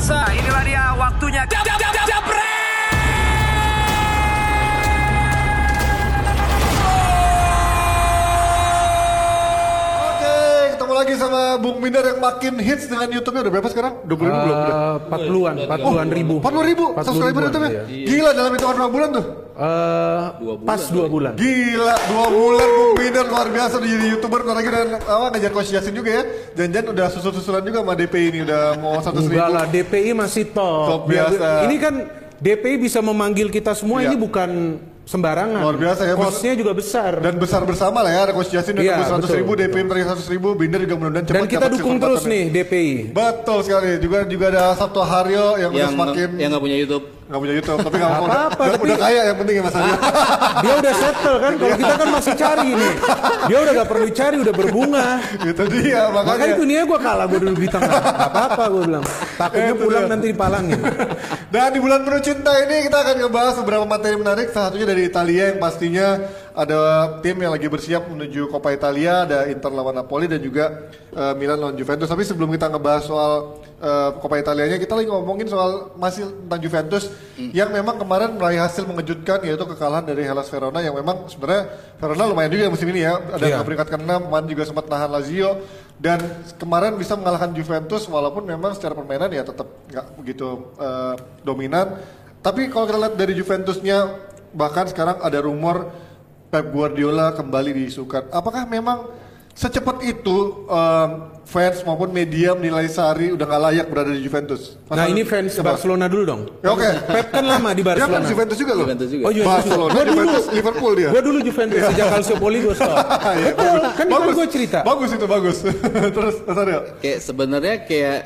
pemirsa, inilah dia waktunya. Jab, jab, jab, jab, Oke, ketemu lagi sama Bung Minder yang makin hits dengan YouTube-nya udah berapa sekarang? 20 ribu belum? Udah. Eh, 40-an, 40-an ribu. 40 ribu 40 subscriber ribuan, YouTube-nya. Gila dalam hitungan berapa bulan tuh? Eh, pas dua bulan. Gila, dua bulan Bung luar biasa udah jadi youtuber lagi udah apa, ngejar Coach Yasin juga ya Jangan-jangan udah susul-susulan juga sama DP ini Udah mau 100 ribu Enggak lah, DPI masih top. Top biasa. Ini kan DPI bisa memanggil kita semua, Iya. ini bukan sembarangan. Luar biasa ya, Costnya juga besar. Dan besar bersama lah ya Yasin udah tembus 100 betul, ribu DP tadi 100 ribu Binder juga mudah-mudahan cepat Dan kita dukung terus ya. nih DPI. Betul sekali Juga juga ada Sabto Haryo Yang, udah yang semakin yang nggak punya YouTube. Nggak punya YouTube Tapi nggak apa-apa udah, tapi- udah kaya yang penting ya Mas Haryo Dia udah settle kan, kalau kita kan masih cari nih. Dia udah gak perlu cari, udah berbunga. Itu dia Makanya makanya dunia gue kalah, gue duduk di tengah. Gak apa-apa gue bilang. Takutnya pulang dia. nanti dipalangin. Dan di bulan penuh cinta ini kita akan ngebahas beberapa materi menarik. Salah satunya dari Italia yang pastinya ada tim yang lagi bersiap menuju Coppa Italia, ada Inter lawan Napoli dan juga eh, Milan lawan Juventus. Tapi sebelum kita ngebahas soal eh, Coppa Italianya, kita lagi ngomongin soal masih tentang Juventus yang memang kemarin meraih hasil mengejutkan yaitu kekalahan dari Hellas Verona yang memang sebenarnya Verona lumayan juga musim ini ya. Ada ke peringkat ke-6, kemarin juga sempat nahan Lazio dan kemarin bisa mengalahkan Juventus walaupun memang secara permainan ya tetap nggak begitu eh, dominan. Tapi kalau kita lihat dari Juventusnya bahkan sekarang ada rumor Pep Guardiola kembali diisukan. Apakah memang secepat itu em, fans maupun media menilai Sari udah nggak layak berada di Juventus? Mas Nah ini fans coba. Barcelona dulu dong. Ya, Oke. Pep kan lama di Dia kan Barcelona. Juventus juga loh. Juventus juga. Oh Juventus Barcelona, Gua dulu, Juventus, Liverpool dia. Gue dulu Juventus sejak Calciopoli gue stop. Iya, Betul, kan kan gue cerita. Bagus itu bagus. Terus Aryo. Kayak sebenarnya kayak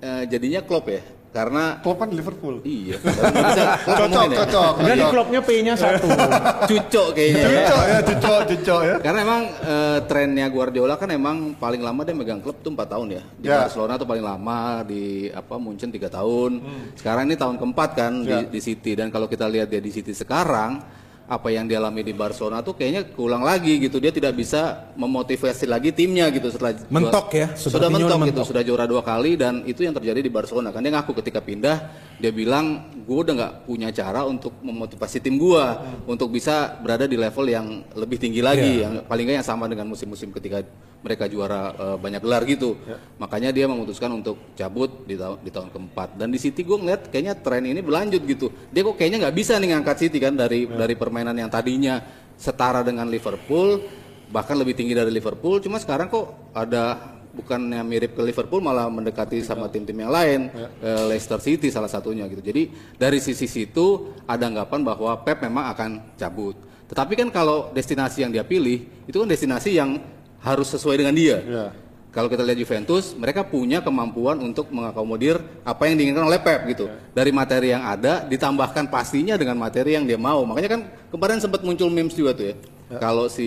eh, jadinya klub ya. Karena Klopp kan di Liverpool. iya. Klub Cocok, ya. cocok. Dan cocok. klubnya P-nya satu. Cucok kayaknya. ya. Cocok ya, cocok, cocok ya. Karena emang eh, trennya Guardiola kan emang paling lama dia megang klub tuh 4 tahun ya. Di Ya. Barcelona tuh paling lama di apa Munchen 3 tahun. Sekarang ini tahun keempat kan Hmm. Ya. di, di City dan kalau kita lihat dia di City sekarang apa yang dialami di Barcelona tuh kayaknya keulang lagi gitu. Dia tidak bisa memotivasi lagi timnya gitu setelah Mentok ya, Sudah mentok gitu, mentok. sudah juara dua kali dan itu yang terjadi di Barcelona kan. Dia ngaku ketika pindah dia bilang gue udah nggak punya cara untuk memotivasi tim gue untuk bisa berada di level yang lebih tinggi lagi yang paling nggak yang sama dengan musim-musim ketika mereka juara eh, banyak gelar gitu. Makanya dia memutuskan untuk cabut di tahun di tahun keempat. Dan di City gue ngeliat kayaknya tren ini berlanjut gitu. Dia kok kayaknya nggak bisa nih ngangkat City kan dari dari permainan yang tadinya setara dengan Liverpool bahkan lebih tinggi dari Liverpool. Cuma sekarang kok ada bukannya mirip ke Liverpool malah mendekati sama tim-tim yang lain Eh, Leicester City salah satunya gitu. Jadi dari sisi situ ada anggapan bahwa Pep memang akan cabut. Tetapi kan kalau destinasi yang dia pilih itu kan destinasi yang harus sesuai dengan dia Ya. kalau kita lihat Juventus, mereka punya kemampuan untuk mengakomodir apa yang diinginkan oleh Pep gitu. Dari materi yang ada, ditambahkan pastinya dengan materi yang dia mau. Makanya kan kemarin sempat muncul memes juga tuh ya. Kalau si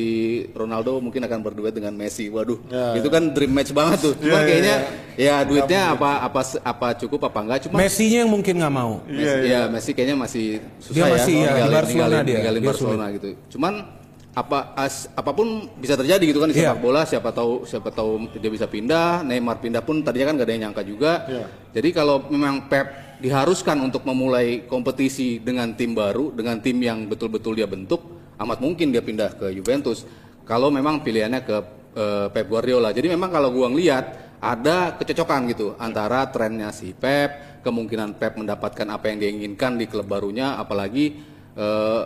Ronaldo mungkin akan berduet dengan Messi, waduh, Ya, itu kan dream match banget tuh. Ya, Cuma ya, kayaknya ya duitnya apa apa apa cukup apa enggak. Cuma Messi-nya yang mungkin nggak mau. Messi, Iya, ya Messi kayaknya masih susah Dia ya, masih, ya, di ninggalin, Barcelona ninggalin, dia. ninggalin Dia Barcelona gitu. Cuman apa as, apa pun bisa terjadi gitu kan di Iya. sepak bola siapa tahu siapa tahu dia bisa pindah Neymar pindah pun tadinya kan gak ada yang nyangka juga Iya. jadi kalau memang Pep diharuskan untuk memulai kompetisi dengan tim baru dengan tim yang betul-betul dia bentuk amat mungkin dia pindah ke Juventus kalau memang pilihannya ke eh, Pep Guardiola jadi memang kalau gua ngeliat ada kecocokan gitu antara trennya si Pep kemungkinan Pep mendapatkan apa yang dia inginkan di klub barunya apalagi eh,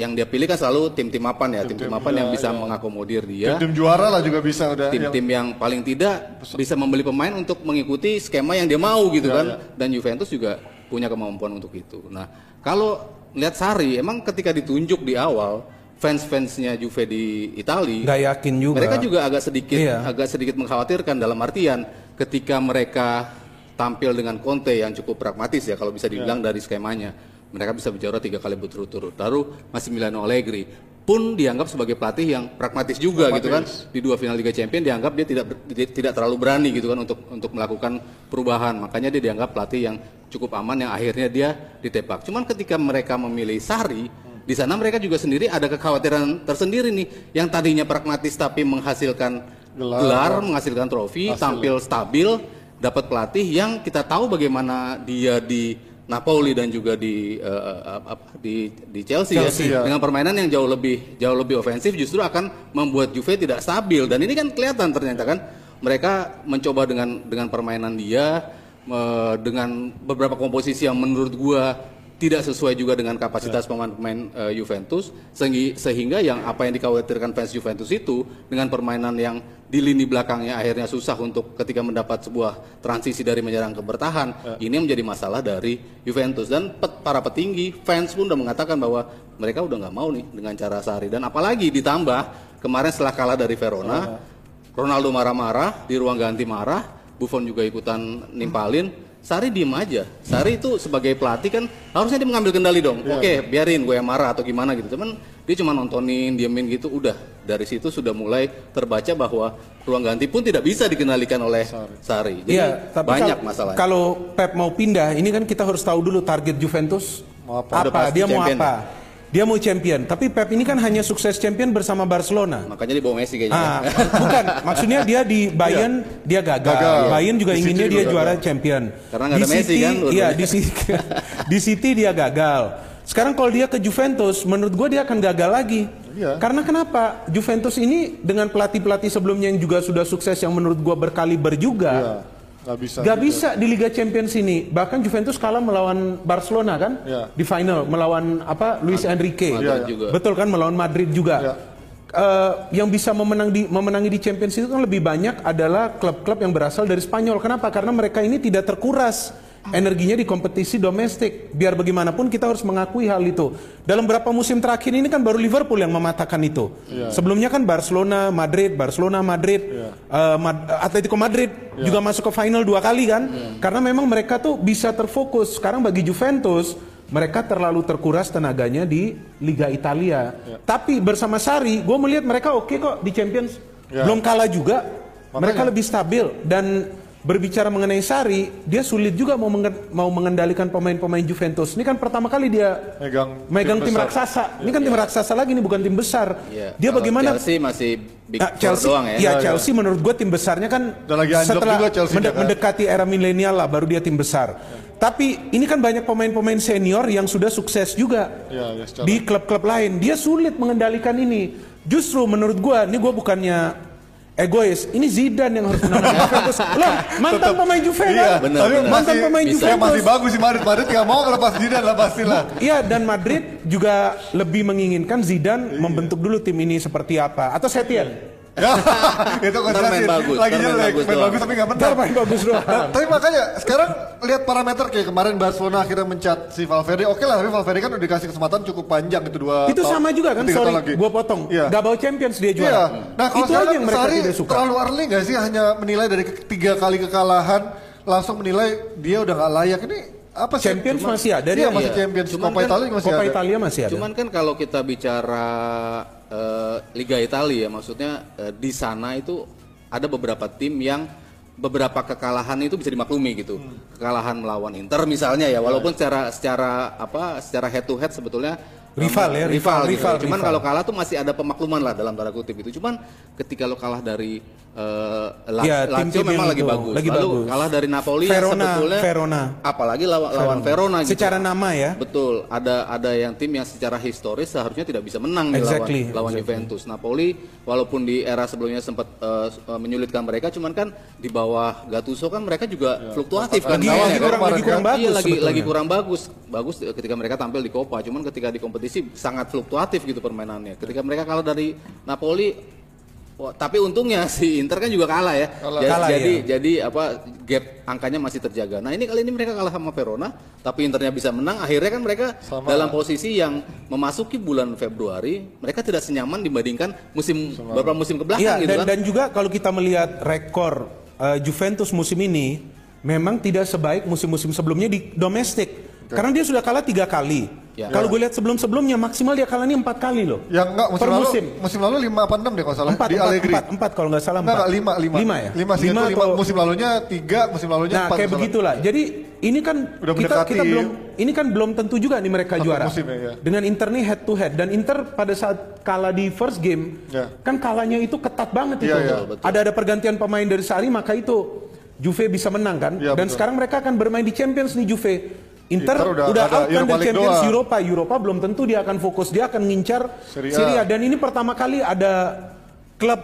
yang dia pilih kan selalu tim-tim mapan ya, tim-tim mapan yang bisa mengakomodir dia. Tim juara lah juga bisa udah. yang- Tim-tim yang paling tidak bisa membeli pemain untuk mengikuti skema yang dia mau gitu kan. Dan Juventus juga punya kemampuan untuk itu. Nah, kalau lihat Sari, emang ketika ditunjuk di awal fans-fansnya Juve di Italia Nggak yakin juga. mereka juga agak sedikit Iya. agak sedikit mengkhawatirkan dalam artian ketika mereka tampil dengan Conte yang cukup pragmatis ya kalau bisa dibilang dari skemanya mereka bisa bicara tiga kali berturut-turut. Lalu Massimiliano Allegri pun dianggap sebagai pelatih yang pragmatis juga gitu kan. Di dua final Liga Champions dianggap dia tidak dia tidak terlalu berani gitu kan untuk untuk melakukan perubahan. Makanya dia dianggap pelatih yang cukup aman yang akhirnya dia ditepak. Cuman ketika mereka memilih Sari di sana mereka juga sendiri ada kekhawatiran tersendiri nih. Yang tadinya pragmatis tapi menghasilkan Gelar. gelar, menghasilkan trofi, tampil stabil. dapat pelatih yang kita tahu bagaimana dia di Napoli dan juga di eh, eh, apa, di di Chelsea, Chelsea, ya. ya. dengan permainan yang jauh lebih jauh lebih ofensif justru akan membuat Juve tidak stabil dan ini kan kelihatan ternyata kan mereka mencoba dengan dengan permainan dia eh, dengan beberapa komposisi yang menurut gua tidak sesuai juga dengan kapasitas pemain-pemain eh, Juventus sehingga yang apa yang dikhawatirkan fans Juventus itu dengan permainan yang di lini belakangnya akhirnya susah untuk ketika mendapat sebuah transisi dari menyerang ke bertahan ini yang menjadi masalah dari Juventus dan pet- para petinggi fans pun udah mengatakan bahwa mereka udah nggak mau nih dengan cara Sari dan apalagi ditambah kemarin setelah kalah dari Verona Ronaldo marah-marah di ruang ganti marah Buffon juga ikutan nimpalin Sari diem aja. Sari itu sebagai pelatih kan harusnya dia mengambil kendali dong. Oke, biarin gue yang marah atau gimana gitu. Cuman dia cuma nontonin, diemin gitu. Udah dari situ sudah mulai terbaca bahwa ruang ganti pun tidak bisa dikendalikan oleh Sari. Jadi Iya, tapi banyak kal- masalahnya. Kalau Pep mau pindah, ini kan kita harus tahu dulu target Juventus Mau apa, pasti dia mau champion. apa. Dia mau champion, tapi Pep ini kan hanya sukses champion bersama Barcelona. Makanya dibawa Messi kayaknya. Ah, bukan, maksudnya dia di Bayern dia gagal. Gagal. Bayern juga Di City inginnya juga dia gagal. juara champion. Karena nggak di ada Messi City, kan, Iya, di City, di City dia gagal. Sekarang kalau dia ke Juventus, menurut gue dia akan gagal lagi. Iya. Karena kenapa? Juventus ini dengan pelatih-pelatih sebelumnya yang juga sudah sukses yang menurut gue berkaliber juga. Iya, nggak bisa. Gak juga. bisa di Liga Champions ini. Bahkan Juventus kalah melawan Barcelona kan? Iya. Di final melawan apa? Luis Enrique. Madrid Iya, iya. juga. Betul kan melawan Madrid juga. Iya. Eh, yang bisa memenang di, memenangi di Champions itu kan lebih banyak adalah klub-klub yang berasal dari Spanyol. Kenapa? Karena mereka ini tidak terkuras energinya di kompetisi domestik. Biar bagaimanapun kita harus mengakui hal itu. Dalam beberapa musim terakhir ini kan baru Liverpool yang mematahkan itu. Sebelumnya kan Barcelona, Madrid, Barcelona, Madrid, eh, Mad- Atletico Madrid juga masuk ke final dua kali kan? Karena memang mereka tuh bisa terfokus. Sekarang bagi Juventus mereka terlalu terkuras tenaganya di Liga Italia. Tapi bersama Sari, gue melihat mereka oke kok di Champions. Ya. Belum kalah juga. Makanya. Mereka lebih stabil dan berbicara mengenai Sari, dia sulit juga mau mengen- mau mengendalikan pemain-pemain Juventus. Ini kan pertama kali dia Megang megang tim tim, raksasa. Ini kan tim raksasa lagi nih bukan tim besar. Iya. Dia Kalau bagaimana Chelsea masih big Nah, Chelsea, doang ya. ya, Iya, Chelsea menurut gue tim besarnya kan Dan lagi anjlok setelah juga Chelsea mende- kan. mendekati era milenial lah baru dia tim besar. Tapi ini kan banyak pemain-pemain senior yang sudah sukses juga Iya, iya, secara- di klub-klub lain. Dia sulit mengendalikan ini. Justru menurut gue, ini gue bukannya egois. Ini Zidane yang harus menangani Juventus. Loh, mantan pemain Juve Iya, kan? benar, tapi benar. Mantan masih, pemain bisa. Juventus. masih bagus sih Madrid. Madrid nggak mau ngelepas Zidane lah pastilah. Iya dan Madrid juga lebih menginginkan Zidane Iya. membentuk dulu tim ini seperti apa atau Setien. Ya, itu kan Ntar main bagus, Lagi main jelek, bagus main doang. bagus tapi nggak menang. Ntar main bagus doang. Nah, tapi makanya sekarang lihat parameter kayak kemarin Barcelona akhirnya mencat si Valverde. Oke lah, tapi Valverde kan udah dikasih kesempatan cukup panjang itu dua. Itu tahun- sama juga kan, sorry, gua potong. Iya. Double Champions dia juara. Iya. Nah kalau itu aja sekarang yang mereka tidak suka. terlalu early nggak sih hanya menilai dari tiga kali kekalahan langsung menilai dia udah nggak layak ini apa sih? Champions masih ada Iya dia. masih Iya. Champions. Cuman Copa kan Italia masih Coppa ada. Italia masih ada. Cuman kan kalau kita bicara eh, Liga Italia, maksudnya eh, di sana itu ada beberapa tim yang beberapa kekalahan itu bisa dimaklumi gitu. Kekalahan melawan Inter misalnya ya, walaupun secara secara apa secara head to head sebetulnya Rival ya, rival, rival, gitu. rival, Cuman rival. kalau kalah tuh masih ada pemakluman lah dalam tanda kutip itu. Cuman ketika lo kalah dari eh, Ya, Lazio memang lagi itu, bagus. lagi Lalu bagus. kalah dari Napoli yang Verona, sebetulnya Verona. apalagi lawan lawan Verona gitu. Secara nama ya. Betul, ada ada yang tim yang secara historis seharusnya tidak bisa menang Exactly, lawan lawan Juventus. Napoli walaupun di era sebelumnya sempat eh, menyulitkan mereka, cuman kan di bawah Gattuso kan mereka juga fluktuatif kan Lagi- lagi kan. kurang- lagi kurang Iya, bagus lagi sebetulnya. lagi kurang bagus. Bagus ketika mereka tampil di Copa, cuman ketika di kompetisi sangat fluktuatif gitu permainannya. Ketika mereka kalah dari Napoli Wah, tapi untungnya si Inter kan juga kalah ya. Kalah. Ja- Kalah, jadi ya. jadi apa gap angkanya masih terjaga. Nah ini kali ini mereka kalah sama Verona, tapi Internya bisa menang. Akhirnya kan mereka Sama. dalam posisi yang memasuki bulan Februari, mereka tidak senyaman dibandingkan musim beberapa musim ke belakang Iya, gitu dan, kan. dan juga kalau kita melihat rekor eh, Juventus musim ini memang tidak sebaik musim-musim sebelumnya di domestik. Karena dia sudah kalah tiga kali. Ya. Kalau gue lihat sebelum-sebelumnya maksimal dia kalahnya empat kali loh. Yang enggak musim Per lalu musim. musim lalu lima apa enam deh kalau salah Empat, di empat, Allegri. empat, empat kalau nggak salah Enggak, empat. enggak, lima, lima. Lima ya? Lima, sih, lima. atau- Musim lalunya tiga, musim lalunya Nah empat. kayak kalau salah. begitulah. Jadi ini kan Udah kita mendekati- kita belum ini kan belum tentu juga nih mereka Satu juara. musim ya, ya. Dengan Inter nih head to head dan Inter pada saat kalah di first game Ya. kan kalahnya itu ketat banget Iya, itu. iya, betul. Ada ada pergantian pemain dari Sari maka itu Juve bisa menang kan? Iya, Dan betul. sekarang mereka akan bermain di Champions nih Juve. Inter, Inter udah udah, out kan dari Champions doang. Europa. Europa belum tentu dia akan fokus, dia akan ngincar Serie A. Serie A. Dan ini pertama kali ada klub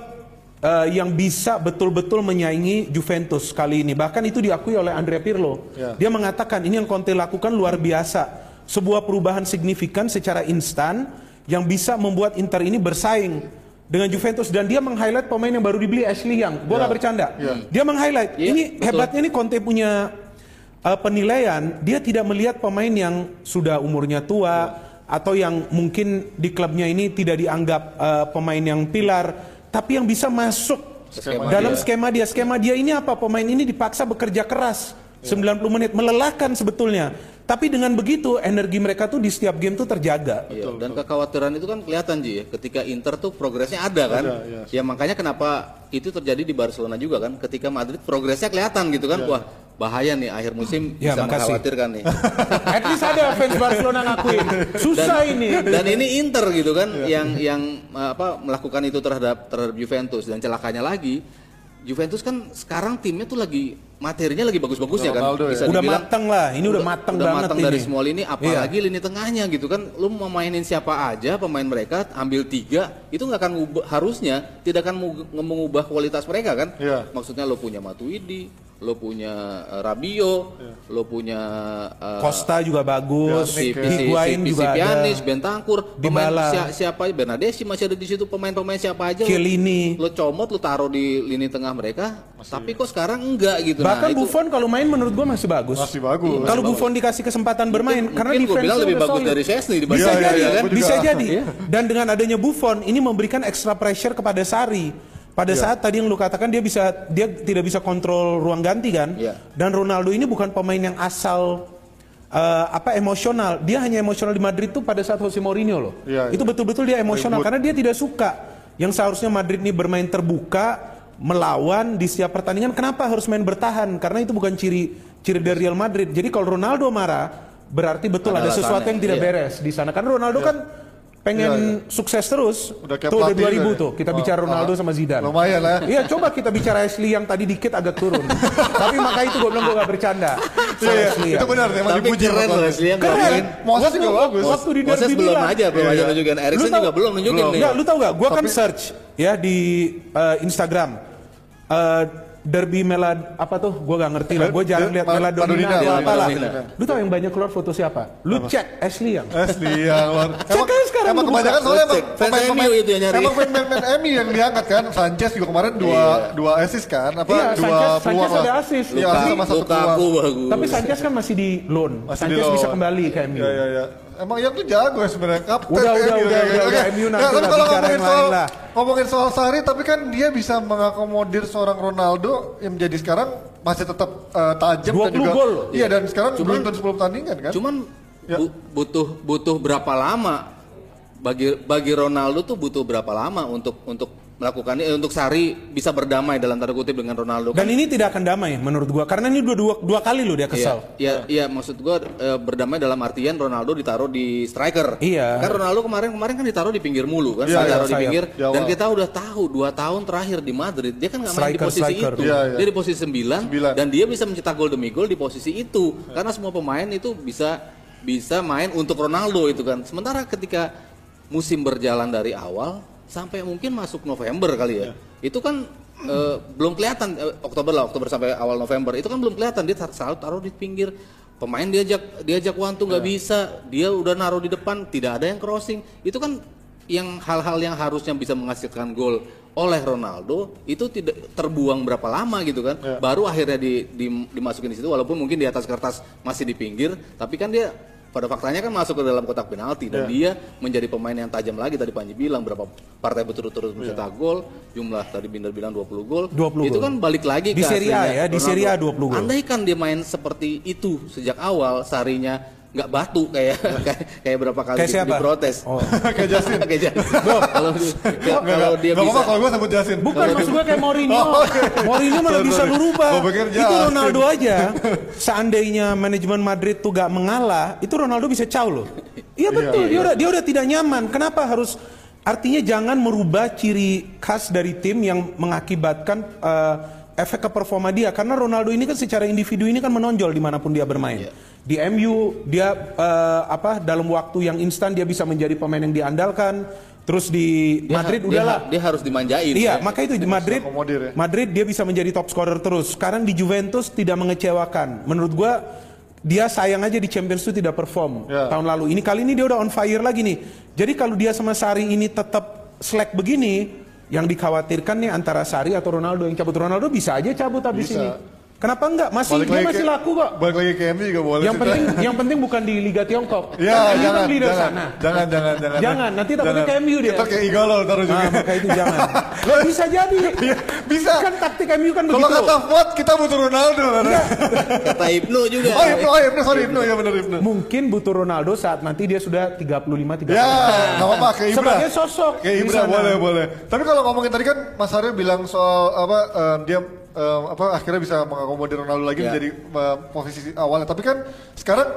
eh, yang bisa betul-betul menyaingi Juventus kali ini. Bahkan itu diakui oleh Andrea Pirlo. Ya. Dia mengatakan ini yang Conte lakukan luar biasa. Sebuah perubahan signifikan secara instan yang bisa membuat Inter ini bersaing dengan Juventus dan dia meng-highlight pemain yang baru dibeli Ashley Young. Gua Ya. nggak bercanda. Ya. Dia meng-highlight. Iya, ini betul. hebatnya nih Conte punya uh, penilaian. Dia tidak melihat pemain yang sudah umurnya tua atau yang mungkin di klubnya ini tidak dianggap uh, pemain yang pilar, tapi yang bisa masuk Skema dalam dia. skema dia. Skema dia ini apa? Pemain ini dipaksa bekerja keras 90 menit, melelahkan sebetulnya. Tapi dengan begitu energi mereka tuh di setiap game tuh terjaga. Iya, dan kekhawatiran itu kan kelihatan Ji ya, ketika Inter tuh progresnya ada kan. Ada, iya. Ya makanya kenapa itu terjadi di Barcelona juga kan, ketika Madrid progresnya kelihatan gitu kan. Wah, bahaya nih akhir musim Ya, bisa makasih. mengkhawatirkan nih. At least ada fans Barcelona ngakuin. Susah ini. dan ini Inter gitu kan yang yang uh, apa melakukan itu terhadap terhadap Juventus dan celakanya lagi Juventus kan sekarang timnya tuh lagi materinya lagi bagus-bagusnya kan. Ronaldo ya. Udah dibilang- mateng lah, ini udah mateng udah banget mateng ini. dari semua lini apalagi lini tengahnya gitu kan lu mau mainin siapa aja pemain mereka ambil tiga itu nggak akan ngubah- harusnya tidak akan mengubah kualitas mereka kan Iya. maksudnya lo punya Matuidi lo punya uh, Rabio lo punya uh, Costa juga bagus, si, si, si, Higuain si, si juga Pjanic, ada. Bentancur, pemain Dybala. si- siapa Bernadeschi masih ada di situ pemain-pemain siapa aja lo- Chiellini. lo comot lo taruh di lini tengah mereka tapi kok sekarang enggak gitu Bahkan nah, itu- Buffon kalau main menurut gua masih bagus. Masih bagus. Kalau Buffon dikasih kesempatan bermain karena mungkin gue defense bilang lebih bagus solid. dari Chesney Bisa dibanding kan? juga. bisa jadi. Dan dengan adanya Buffon ini memberikan extra pressure kepada Sari. Pada Iya. saat tadi yang lu katakan dia bisa dia tidak bisa kontrol ruang ganti kan? Iya. Dan Ronaldo ini bukan pemain yang asal eh, apa emosional. Dia hanya emosional di Madrid tuh pada saat Jose Mourinho loh. Iya, Itu betul-betul dia emosional karena dia tidak suka yang seharusnya Madrid ini bermain terbuka, melawan di setiap pertandingan. Kenapa harus main bertahan? Karena itu bukan ciri ciri dari Real Madrid. Jadi kalau Ronaldo marah, berarti betul Ada ada, sesuatu yang tidak iya. beres di sana. Karena Ronaldo kan pengen sukses terus. Udah kayak tuh udah pelatih 2000 juga tuh kita Oh, bicara Ronaldo ah. sama Zidane. Lumayan lah. Iya, coba kita bicara Ashley yang tadi dikit agak turun. Tapi maka itu gue bilang gue gak bercanda. Iya, iya, Ashley itu benar emang tapi dipuji keren loh. Leslie yang Keren. Moses juga Waktu- bagus. Waktu di Moses belum bilang. aja belum Iya, aja iya. nunjukin Erikson tahu- juga belum nunjukin Enggak, lu tahu gak? Gua kan search ya di eh, Instagram. Eh, derby Melad apa tuh? Gua gak ngerti lah. Gua jarang lihat Ma- Meladonina atau ya, apalah. Madonina. Lu tahu yang banyak keluar foto siapa? Lu cek Ashley yang. Asli yang luar. Cek aja sekarang emang kebanyakan soalnya emang pemain-pemain MU itu yang nyari. Emang pemain-pemain MU yang diangkat kan. Sanchez juga kemarin dua dua assist kan? Apa Iya, dua Sanchez- peluang Sanchez lah. ada assist. Iya, sama satu peluang. bagus Tapi Sanchez kan masih di loan. Masih Sanchez di loan. bisa kembali ke MU. Iya iya iya. Emang yang tuh jago ya sebenarnya kapten. Udah, MU, udah, kayak udah, gitu. udah, udah, Oke. MU nanti Nah, tapi kalau ngomongin soal ngomongin soal Sari, tapi kan dia bisa mengakomodir seorang Ronaldo yang menjadi sekarang masih tetap eh, tajam 20 dan juga gol. Iya dan sekarang Cuman- belum 10 pertandingan kan? Cuman Ya. bu- butuh butuh berapa lama bagi bagi Ronaldo tuh butuh berapa lama untuk untuk melakukan ini untuk Sari bisa berdamai dalam tanda kutip dengan Ronaldo Dan ini tidak akan damai menurut gua karena ini dua, dua, dua kali loh dia Iya, kesal. iya, iya, maksud gua eh, berdamai dalam artian Ronaldo ditaruh di striker. Iya. Kan Ronaldo kemarin kemarin kan ditaruh di pinggir mulu kan, Iya, ditaruh iya, di pinggir. Awal. Dan kita udah tahu dua tahun terakhir di Madrid dia kan nggak main di posisi striker. itu. Iya, iya. Dia di posisi 9, Sembilan. dan dia bisa mencetak gol demi gol di posisi itu. Karena semua pemain itu bisa bisa main untuk Ronaldo itu kan. Sementara ketika musim berjalan dari awal sampai mungkin masuk November kali ya. Itu kan eh, belum kelihatan eh, Oktober lah, Oktober sampai awal November. Itu kan belum kelihatan dia selalu taruh di pinggir. Pemain diajak diajak wantu nggak bisa, dia udah naruh di depan, tidak ada yang crossing. Itu kan yang hal-hal yang harusnya bisa menghasilkan gol oleh Ronaldo itu tidak terbuang berapa lama gitu kan. Baru akhirnya di, di- dimasukin di situ walaupun mungkin di atas kertas masih di pinggir, tapi kan dia pada faktanya kan masuk ke dalam kotak penalti dan dia menjadi pemain yang tajam lagi tadi Panji bilang berapa partai berturut-turut mencetak gol jumlah tadi Binder bilang 20 gol 20 itu gol. kan balik lagi Di Serie A ya, di. Serie A 20 gol. andai kan dia main seperti itu sejak awal sarinya nggak batu kayak kayak, kayak berapa kali Kayak di- siapa? diprotes Oh. Kayak Justin. kayak Justin. kalau kalau dia Gak bisa apa-apa kalau gue sebut Jasin. Bukan maksud gue kayak Mourinho. Oh, oke. Mourinho malah bisa sorry. lu rubah. Gua pikir Itu. Ronaldo aja. Seandainya manajemen Madrid tuh gak mengalah, itu Ronaldo bisa caw loh. Iya betul, dia udah dia udah tidak nyaman. Kenapa harus Artinya jangan merubah ciri khas dari tim yang mengakibatkan eh, efek ke performa dia karena Ronaldo ini kan secara individu ini kan menonjol di mana pun dia bermain. Di MU dia eh, apa dalam waktu yang instan dia bisa menjadi pemain yang diandalkan. Terus di Dia- Madrid dia, udahlah. dia harus dimanjain. Iya, ya. maka itu di Madrid, ya. Madrid dia bisa menjadi top scorer terus. Sekarang di Juventus tidak mengecewakan. Menurut gua dia sayang aja di Champions itu tidak perform Ya. tahun lalu. Ini kali ini dia udah on fire lagi nih. Jadi kalau dia sama Sari ini tetap slack begini, yang dikhawatirkan nih antara Sari atau Ronaldo yang cabut Ronaldo bisa aja cabut habis Bisa. ini. Kenapa enggak? Masih Balik dia masih ke- laku kok. Balik lagi ke MU juga boleh. Yang penting yang penting bukan di Liga Tiongkok. Ya, Kan MU kan jangan, beli dari jangan, sana. jangan, jangan, jangan, Jangan, nanti takutnya Jangan. ke MU dia. Kita kayak Igalo taruh juga. Nah, maka itu jangan. Loh, bisa jadi. Iya, bisa. Kan taktik MU kan Kalau begitu. kata Fuad, kita butuh Ronaldo. Kata Ibnu juga. Oh, Ibnu, oh, Ibnu, sorry Ibnu, ya benar Ibnu. Mungkin butuh Ronaldo saat nanti dia sudah 35 36. Ya, nggak apa-apa ke Ibra. Sebagai sosok Ke Ibra boleh boleh. Tapi kalau ngomongin tadi kan Mas Aryo bilang soal apa eh, dia eh, apa akhirnya bisa mengakomodir Ronaldo lagi Ya. menjadi eh, posisi awalnya. Tapi kan sekarang,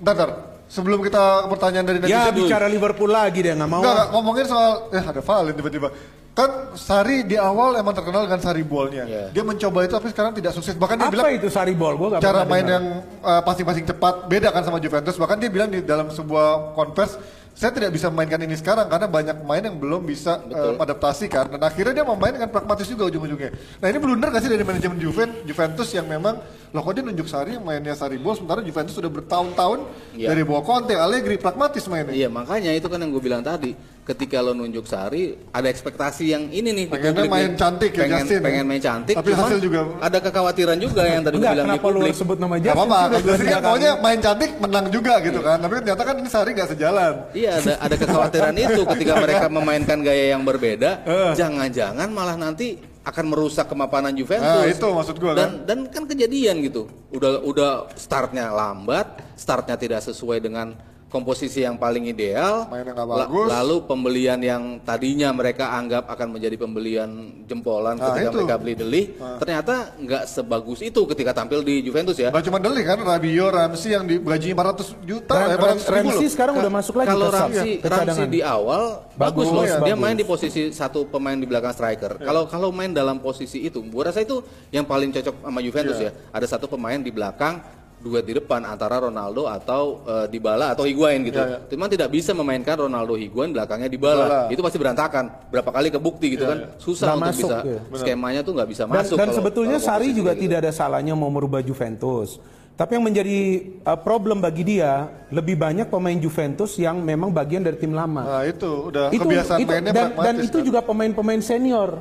bentar. sebelum kita pertanyaan dari Ya netizen, bicara Liverpool lagi dia nggak mau. Ngomongin soal eh ada Valen tiba-tiba. Kan Sari di awal emang terkenal dengan Sari bolnya. Iya. Dia mencoba itu tapi sekarang tidak sukses. Bahkan dia Apa bilang itu Saribol? Gua nggak cara main dengar. yang uh, passing-passing cepat beda kan sama Juventus. Bahkan dia bilang di dalam sebuah konvers saya tidak bisa memainkan ini sekarang karena banyak pemain yang belum bisa uh, adaptasi kan. Dan akhirnya dia memain dengan pragmatis juga ujung-ujungnya. Nah ini blunder gak sih dari manajemen Juven, Juventus yang memang loh kok dia nunjuk Sari yang mainnya Sari Ball sementara Juventus sudah bertahun-tahun Iya. dari bawah Conte, Allegri pragmatis mainnya. Iya makanya itu kan yang gue bilang tadi ketika lo nunjuk Sari ada ekspektasi yang ini nih di Pengennya main nih. cantik ya, pengen, Justin, ya. pengen main cantik Tapi cuman hasil juga- ada kekhawatiran juga yang tadi gue Enggak, bilang di kenapa lu publik harus sebut nama Justin? kan biasanya tiga kan maunya kali. main cantik menang juga gitu kan. Tapi ternyata kan ini Sari gak sejalan. Iya ada ada kekhawatiran itu ketika mereka memainkan gaya yang berbeda Eh. jangan-jangan malah nanti akan merusak kemapanan Juventus. Nah, itu maksud gua dan, Dan kan kejadian gitu. Udah udah startnya lambat, startnya tidak sesuai dengan komposisi yang paling ideal. La- bagus. lalu pembelian yang tadinya mereka anggap akan menjadi pembelian jempolan Nah, ketika itu. mereka beli Deli, ternyata nggak sebagus itu ketika tampil di Juventus ya. Gak cuma Deli kan, Rabio, Ramsey yang digaji 400 juta, Ram- eh, 400 ribu loh. Ramsey sekarang udah masuk lagi Kalau Ramsey, ke Ramsey di awal bagus, Bagus, loh. ya, Dia bagus. main di posisi satu pemain di belakang striker. Kalau kalau main dalam posisi itu, gua rasa itu yang paling cocok sama Juventus Iya. ya. Ada satu pemain di belakang duet di depan antara Ronaldo atau eh, Dybala atau Higuain gitu. Iya, iya. Cuman tidak bisa memainkan Ronaldo Higuain belakangnya Dybala. Dybala. Itu pasti berantakan. Berapa kali kebukti gitu kan. Susah Nggak untuk masuk, bisa ya. skemanya tuh nggak bisa Dan, masuk. dan kalau- sebetulnya kalau Sari juga gitu. tidak ada salahnya mau merubah Juventus. Tapi yang menjadi uh, problem bagi dia lebih banyak pemain Juventus yang memang bagian dari tim lama. Nah itu udah itu, kebiasaan itu- mainnya dan, dan itu kan. juga pemain-pemain senior.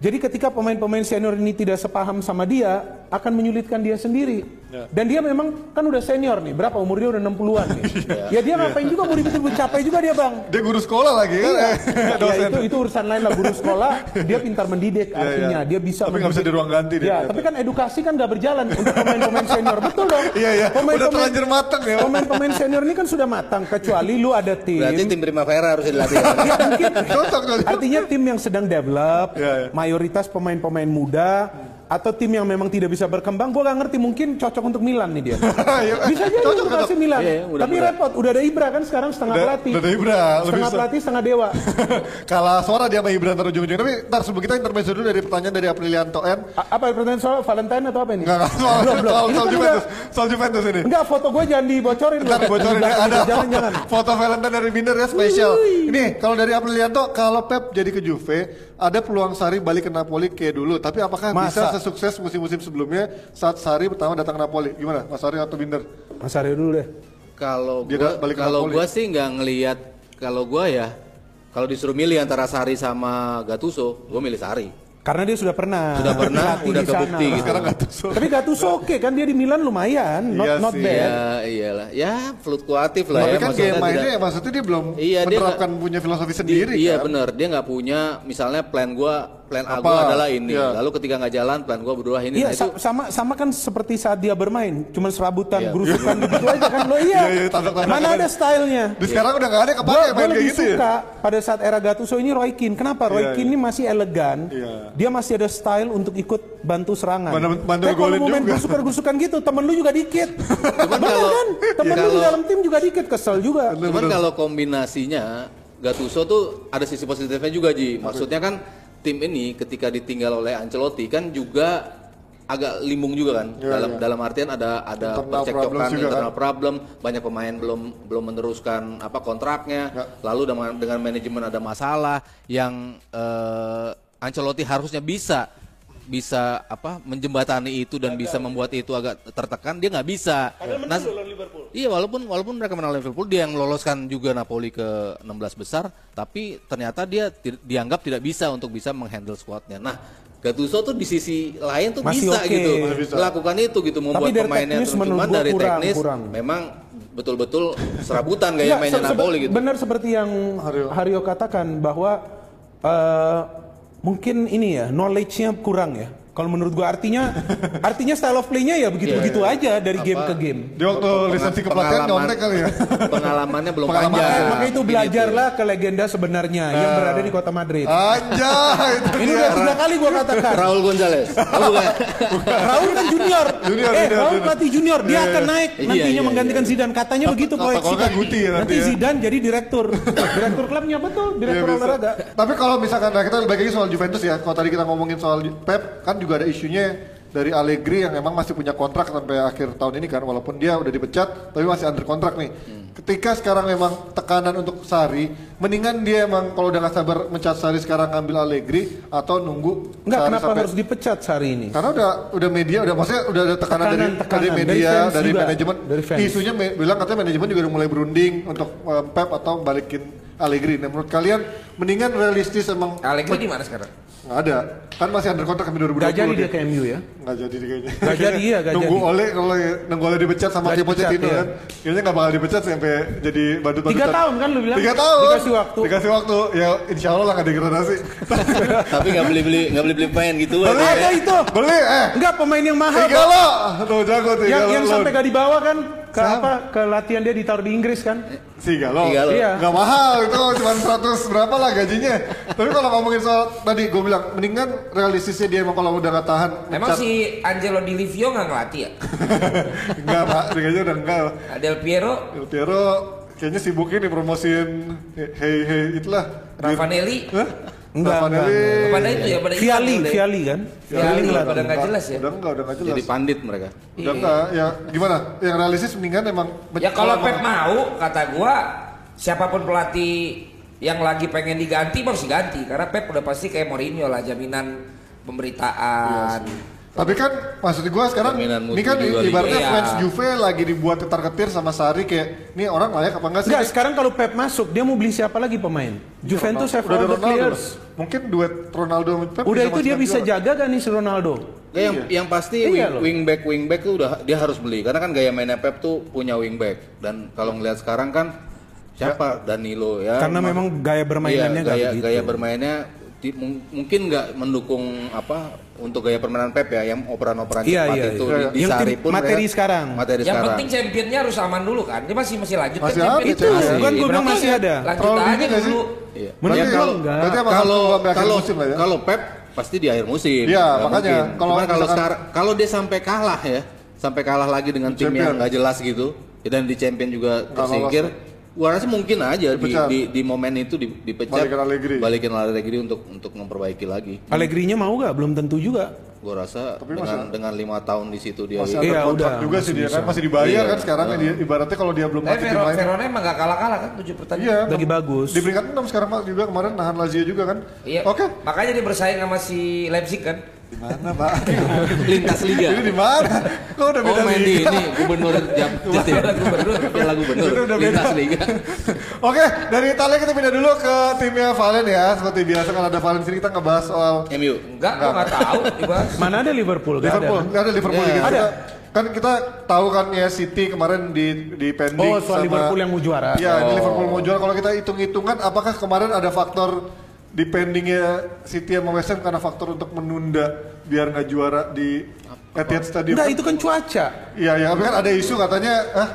Jadi ketika pemain-pemain senior ini tidak sepaham sama dia, akan menyulitkan dia sendiri. Ya. Dan dia memang kan udah senior nih, berapa umur dia udah 60-an nih. Iya. ya dia ngapain juga mau ribut-ribut capek juga dia bang. Dia guru sekolah lagi kan. Iya. eh, ya dosen. itu itu urusan lain lah guru sekolah dia pintar mendidik Iya, artinya iya. dia bisa Tapi nggak bisa di ruang ganti dia ya tapi kan edukasi kan nggak berjalan untuk pemain-pemain senior betul dong Iya, iya. Udah terlanjur matang ya. pemain-pemain senior ini kan sudah matang kecuali lu ada tim Berarti tim Primavera harus dilatih. Ya, mungkin artinya tim yang sedang develop Iya, iya. mayoritas pemain-pemain muda atau tim yang memang tidak bisa berkembang gue gak ngerti mungkin cocok untuk Milan nih dia Iya, bisa jadi cocok, untuk cocok. AC Milan Iya, iya, tapi mudah-mudahan. repot udah ada Ibra kan sekarang setengah Udah- pelatih udah ada Ibra, lebih setengah bisa. pelatih setengah dewa Kalah suara dia sama Ibran ntar ujung-ujungnya. Tapi ntar sebelum kita intermezzo dulu dari pertanyaan dari Aprilianto N. A- apa pertanyaan soal Valentine atau apa ini? Enggak, soal, Belum, soal, Ini soal kan Juventus. Soal Juventus ini. Enggak, foto gue jangan dibocorin. Ntar loh. bocorin Di ya, ada. Jangan, jangan. foto Valentine dari Binder ya spesial. Ini kalau dari Aprilianto, kalau Pep jadi ke Juve, ada peluang Sari balik ke Napoli kayak dulu. Tapi apakah bisa? Sesukses musim-musim sebelumnya saat Sari pertama datang ke Napoli? Gimana, Mas Sari atau Binder? Mas Aryo dulu deh. Kalau Dia gua, balik kalau gua sih nggak ngelihat kalau gua ya kalau disuruh milih antara Sari sama Gattuso, gua milih Sari. Karena dia sudah pernah. Sudah pernah, dilatih udah di sana. kebukti gitu. Sekarang Gattuso. Tapi Gattuso oke kan dia di Milan lumayan, not, Iya not sih. bad. Ya iyalah, ya fluktuatif lah Tapi ya. kan maksudnya gaya mainnya tidak- ya maksudnya dia belum Iya, dia menerapkan nggak- punya filosofi Di- sendiri iya kan. benar, dia nggak punya misalnya plan gua, plan A Apa? gua adalah ini. Iya. Lalu ketika nggak jalan, plan gua berdua ini. Iya Nah, itu sa- sama sama kan seperti saat dia bermain, cuma serabutan, Iya. gerusukan gitu aja kan lo iya. Iya, iya, Mana ada stylenya? Di sekarang udah gak ada Gue kepake main kayak lebih gitu ya. suka pada saat era Gattuso ini Roy Keane. Kenapa? Roy Iya, Keane ini masih elegan. Dia masih ada style untuk ikut bantu serangan. Bantu- bantu Tapi kalau mau main gusukan-gusukan gitu, temen lu juga dikit. Bener kalau- kan? Temen lu di dalam tim juga dikit, kesel juga. Cuman kalau kombinasinya Gattuso tuh ada sisi positifnya juga Ji. Maksudnya kan tim ini ketika ditinggal oleh Ancelotti kan juga agak limbung juga kan Iya, dalam iya. dalam artian ada ada Internal percekcokan juga internal kan. problem banyak pemain belum belum meneruskan apa kontraknya Ya. lalu dengan dengan manajemen ada masalah yang eh, Ancelotti harusnya bisa bisa apa menjembatani itu dan bisa membuat itu agak tertekan dia nggak bisa. Nah, Iya walaupun walaupun mereka menang Liverpool dia yang meloloskan juga Napoli ke 16 besar tapi ternyata dia ti- dianggap tidak bisa untuk bisa menghandle squadnya. Nah Gattuso tuh di sisi lain tuh Masih bisa oke. gitu bisa. melakukan itu gitu membuat dari pemainnya teknis cuman dari kurang, teknis kurang. memang betul-betul serabutan gaya Enggak, mainnya Napoli gitu. Benar seperti yang Hario. Hario, katakan bahwa eh, mungkin ini ya knowledge-nya kurang ya. Kalau menurut gua artinya artinya style of play-nya ya begitu-begitu aja dari game ke game. Dia waktu lisensi kepelatihan Pengalaman- nyontek kali ya. Pengalamannya belum Pengalaman- panjang. Makanya, makanya itu belajarlah ke legenda sebenarnya yang berada di kota Madrid. Anjay, itu Ini udah tiga kali gua katakan. Raul Gonzalez. Oh, bukan. Raul kan junior. Junior, eh, junior, Raul pelatih junior, dia Iya, akan iya. naik Iya, nantinya iya, menggantikan iya. Zidane. Katanya begitu Guti ya nanti Nanti ya. Zidane jadi direktur. direktur klubnya betul, Iya, direktur olahraga. Tapi kalau misalkan nah kita balik lagi soal Juventus ya, kalau tadi kita ngomongin soal Pep kan juga ada isunya dari Allegri yang emang masih punya kontrak sampai akhir tahun ini kan, walaupun dia udah dipecat tapi masih under kontrak nih. Ketika sekarang memang tekanan untuk Sari, mendingan dia emang kalau udah nggak sabar mencat Sari sekarang ngambil Allegri atau nunggu Enggak, Sarri kenapa sampai- harus dipecat hari ini? Karena udah udah media udah maksudnya udah ada tekanan, Tekanan, dari tekanan. dari Dari media, dari, juga. manajemen. Dari fans. Isunya me- bilang katanya manajemen juga udah mulai berunding untuk eh, Pep atau balikin Allegri. Nah, menurut kalian mendingan realistis emang Allegri di mana sekarang? Nggak ada. Kan masih under kontrak sampai 2020. Gak jadi dia ke MU ya. Nggak jadi dia kayaknya. Nggak jadi, iya, nggak nunggu jadi. oleh kalau nunggu oleh dipecat sama Nggak dipecat, Pochettino iya. kan. Kayaknya nggak bakal dipecat sampai jadi badut-badutan. Tiga tahun kan lu bilang? Tiga tahun. Dikasih waktu. Dikasih waktu. Ya insya Allah lah nggak degradasi. Tapi nggak beli beli nggak beli beli pemain gitu. Beli aja itu. Beli eh. Enggak pemain yang mahal. Tiga lo. Tuh jago tiga yang lo. yang sampai gak dibawa kan ke apa ke latihan dia ditaruh di Inggris kan Tiga lo. Tiga lo. Iya. Nggak mahal itu cuma 100 berapa lah gajinya. Tapi kalau ngomongin soal tadi gue bilang mendingan realistisnya dia emang kalau udah nggak tahan. Emang mencat- si Angelo Di Livio nggak ngelatih ya? enggak pak, dia kayaknya udah enggak. Del Piero, Del Piero kayaknya sibuk ini promosiin hey hey itulah. Raffanelli, Hah? Enggak, Raffanelli. pada itu ya pada Viali udah. Viali kan Viali Enggak, pada nggak jelas ya. Udah enggak, udah enggak jelas. Jadi pandit mereka. Udah enggak, ya gimana? Yang realistis mendingan emang Ya kalau Pep mau, kata gua siapa pun pelatih yang lagi pengen diganti harus diganti karena Pep udah pasti kayak Mourinho lah jaminan pemberitaan. Tapi kan maksud gua sekarang ini kan ibaratnya liga. fans Juve lagi dibuat ketar-ketir sama Sari kayak ini orang layak apa enggak sih? Enggak, sekarang kalau Pep masuk, dia mau beli siapa lagi pemain? Juventus have all the players. Mungkin duet Ronaldo sama Pep Udah itu dia bisa juara. jaga kan nih si Ronaldo? Ya, yang, yang pasti Iya wing, wingback wingback tuh udah dia harus beli. Karena kan gaya mainnya Pep tuh punya wingback dan kalau ngelihat sekarang kan siapa? Danilo ya. Karena Ma- memang gaya bermainannya iya, gaya, gaya bermainnya di- mung- mungkin nggak mendukung apa untuk gaya permainan Pep ya yang operan-operan Iya, cepat iya, itu iya. di, di tim- pun materi mereka- sekarang. materi Yang sekarang penting championnya harus aman dulu kan. Dia masih masih lanjut Masih kan ada. Itu, Iya, kan iya. gue bilang masih ada. Lanjut Terlalu aja sih? dulu. Iya. Berarti gua kalau enggak. berarti kalau kalau musim ya. kalau Pep pasti di akhir musim. Iya, Nggak makanya. mungkin. Kalau Cuman kalau sekarang kalau dia sampai kalah ya, sampai kalah lagi dengan tim Champion. yang nggak jelas gitu, ya, dan di champion juga tersingkir. Gua rasa mungkin aja di, Dipecat. di, di momen itu di, dipecat. Balikin Allegri. Balikin Allegri untuk untuk memperbaiki lagi. Allegri-nya mau gak? Belum tentu juga. Gua rasa Tapi dengan dengan lima tahun di situ dia. Masih Iya, ada kontrak udah, juga sih masih dia kan masih dibayar Iya. kan sekarang dia ibaratnya kalau dia belum Tapi mati Verona. Verona emang gak kalah-kalah kan 7 pertandingan. Iya. Lagi bagus. Di peringkat 6 sekarang Pak juga kemarin nahan Lazio juga kan. Iya. Oke. Makanya dia bersaing sama si Leipzig kan. Di mana, Pak? lintas liga. Ini di mana? Kok udah Oh beda main di liga? ini gubernur jam Jatim. gubernur. Piala gubernur. Udah beda. Lintas liga. Oke, dari Italia kita pindah dulu ke timnya Valen ya. Seperti biasa kalau ada Valen sini kita ngebahas soal MU. Enggak, gua nggak tahu dibahas. Mana ada Liverpool? Gak Liverpool. ada. Nggak ada Liverpool Ya. gitu. Ada. Kan kita tahu kan ya City kemarin di di pending Oh, soal Liverpool yang mau juara. Iya, Oh. Liverpool mau juara. Kalau kita hitung-hitungan apakah kemarin ada faktor di pendingnya City sama West Ham karena faktor untuk menunda biar nggak juara di Etihad Stadium? Enggak, itu kan cuaca. Iya, ya, tapi kan ada isu katanya, ah,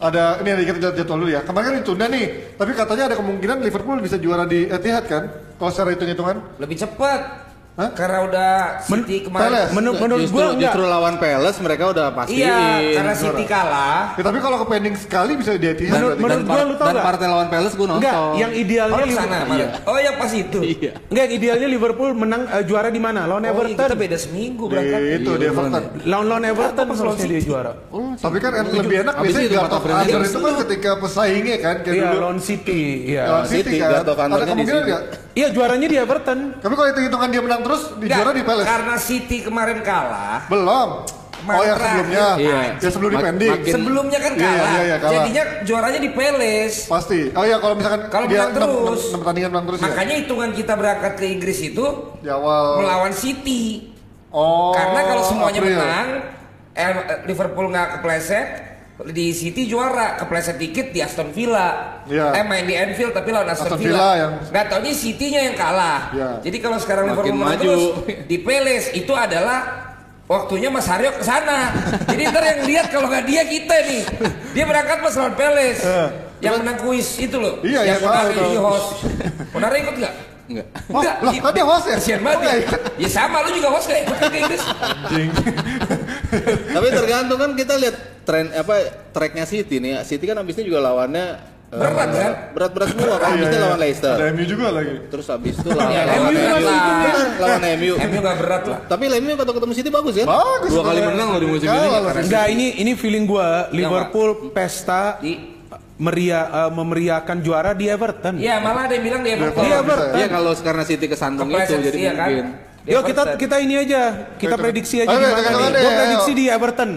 ada ini ada kita lihat jadwal dulu ya. Kemarin kan ditunda nih, tapi katanya ada kemungkinan Liverpool bisa juara di Etihad kan? Kalau secara hitung-hitungan? Lebih cepat. Karena udah City kemarin. Palace. Menur- menurut justru, gua enggak. justru lawan Palace mereka udah pastiin. Iya, karena City kalah. Ya, tapi kalau ke pending sekali bisa. Menurut- berarti. menurut gua lu tau dan partai lawan Palace gue nonton. Enggak, yang idealnya Oh, sana mana? Oh, yang pas itu. Iya. Enggak, yang idealnya Liverpool menang eh, juara di mana? Lawan Oh, iya, Everton. kita beda seminggu Di berangkat. itu di Everton. Lawan lawan Everton Apa pas lawan harusnya dia juara. Tapi kan lebih enak biasanya quarter of honor itu kan ketika pesaingnya kan kayak Iya, dulu lawan City. Iya. lawan City kan. Ada di kemungkinan sini. Iya, juaranya di Everton. Tapi kalau itu hitungan dia menang terus di Nggak, juara di Palace. Karena City kemarin kalah. Belum. Kemarin Oh yang terakhir. sebelumnya. Iya. Ya sebelum di pending. makin- Sebelumnya kan Iya, kalah. iya, iya, kalah. Jadinya juaranya di Palace. Pasti. Oh iya kalau misalkan Kalau dia menang terus. enam- enam pertandingan menang terus ya. Makanya hitungan kita berangkat ke Inggris itu Di awal. melawan City. Oh. Karena kalau semuanya April. menang, eh, Liverpool nggak kepleset, di City juara, kepleset dikit di Aston Villa. Iya. Eh main di Anfield tapi lawan Aston, Aston Villa. Villa yang- Nggak taunya City-nya yang kalah. Iya. Jadi kalau sekarang Makin Liverpool menang maju. terus di Palace itu adalah waktunya Mas Haryo ke sana. Jadi ntar yang lihat kalau nggak dia kita nih. Dia berangkat pas lawan Palace. yang menang kuis itu loh. Iya, yang iya, tahu. di host. Munari ikut nggak? Enggak. Oh, Enggak, lah, i- dia host ya? Kasian Oh, banget nggak ya. Ya sama lu juga host kayak ikut ke Inggris. Anjing. Tapi tergantung kan kita lihat tren apa tracknya City nih. City kan abisnya juga lawannya Berat, kan? Berat-berat semua kan. Iya, Abisnya iya. lawan Leicester. Ada MU juga lagi. Terus abis itu lawan, Ya, lawan MU Kan lawan MU. MU nggak berat lah. Tapi MU kata ketemu City bagus kan? Bagus. Dua kali menang loh di musim ini. Enggak, ini ini feeling gua Liverpool pesta Di meria eh, memeriahkan juara di Everton. Iya malah ada yang bilang di Everton. Iya, Ber. Iya kalau karena City kesandung itu jadi iya kan? mungkin. Di Yuk kita Everton. kita ini aja, kita prediksi aja ayo, di mana nih. ayo. prediksi di Everton.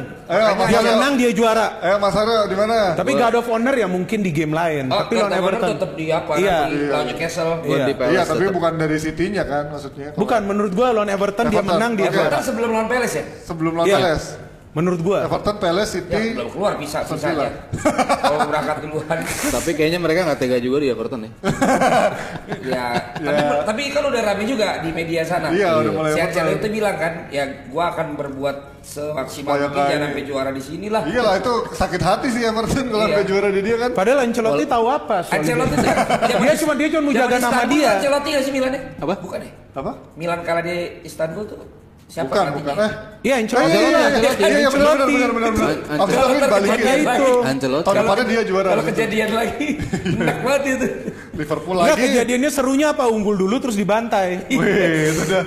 Dia menang dia juara. Ayo Mas Aryo di mana? Tapi God of Honor ya mungkin di game lain, Oh, tapi lawan Everton tetap di apa? Iya. Nanti lawan Newcastle. Buat Iya. Iya, tapi bukan dari City-nya kan maksudnya. Bukan menurut gua lawan Everton, dia menang di. Everton sebelum lawan Palace ya? Sebelum lawan Iya. Palace. Menurut gua. Everton, Palace, City. Ya belum keluar bisa aja. Kalau berangkat duluan. Tapi kayaknya mereka nggak tega juga di Everton ya. ya, tapi, tapi kan udah rame juga di media sana. Iya, udah mulai Si rame. Ancel itu bilang kan, ya gua akan berbuat semaksimal Supaya mungkin jangan sampai juara di sini lah. Iya lah itu sakit hati sih Everton kalau Iya. sampai juara di dia kan. Padahal Ancelotti tahu apa Ancelotti dia. cuma dia cuma mau jaga nama dia. Ancelotti nggak sih Milan ya? Apa? Bukan ya? Apa? Milan kalah di Istanbul tuh siapa Bukan, bukan. Eh. Iya, Ancelotti. iya, iya, iya, iya, iya, benar, benar, benar, Kalau tapi balikin. itu. Ancelotti. Tahun depannya dia juara. Kalau itu. kejadian lagi, enak banget itu. Liverpool lagi. kejadiannya serunya apa? Unggul dulu terus dibantai. Wih, sudah.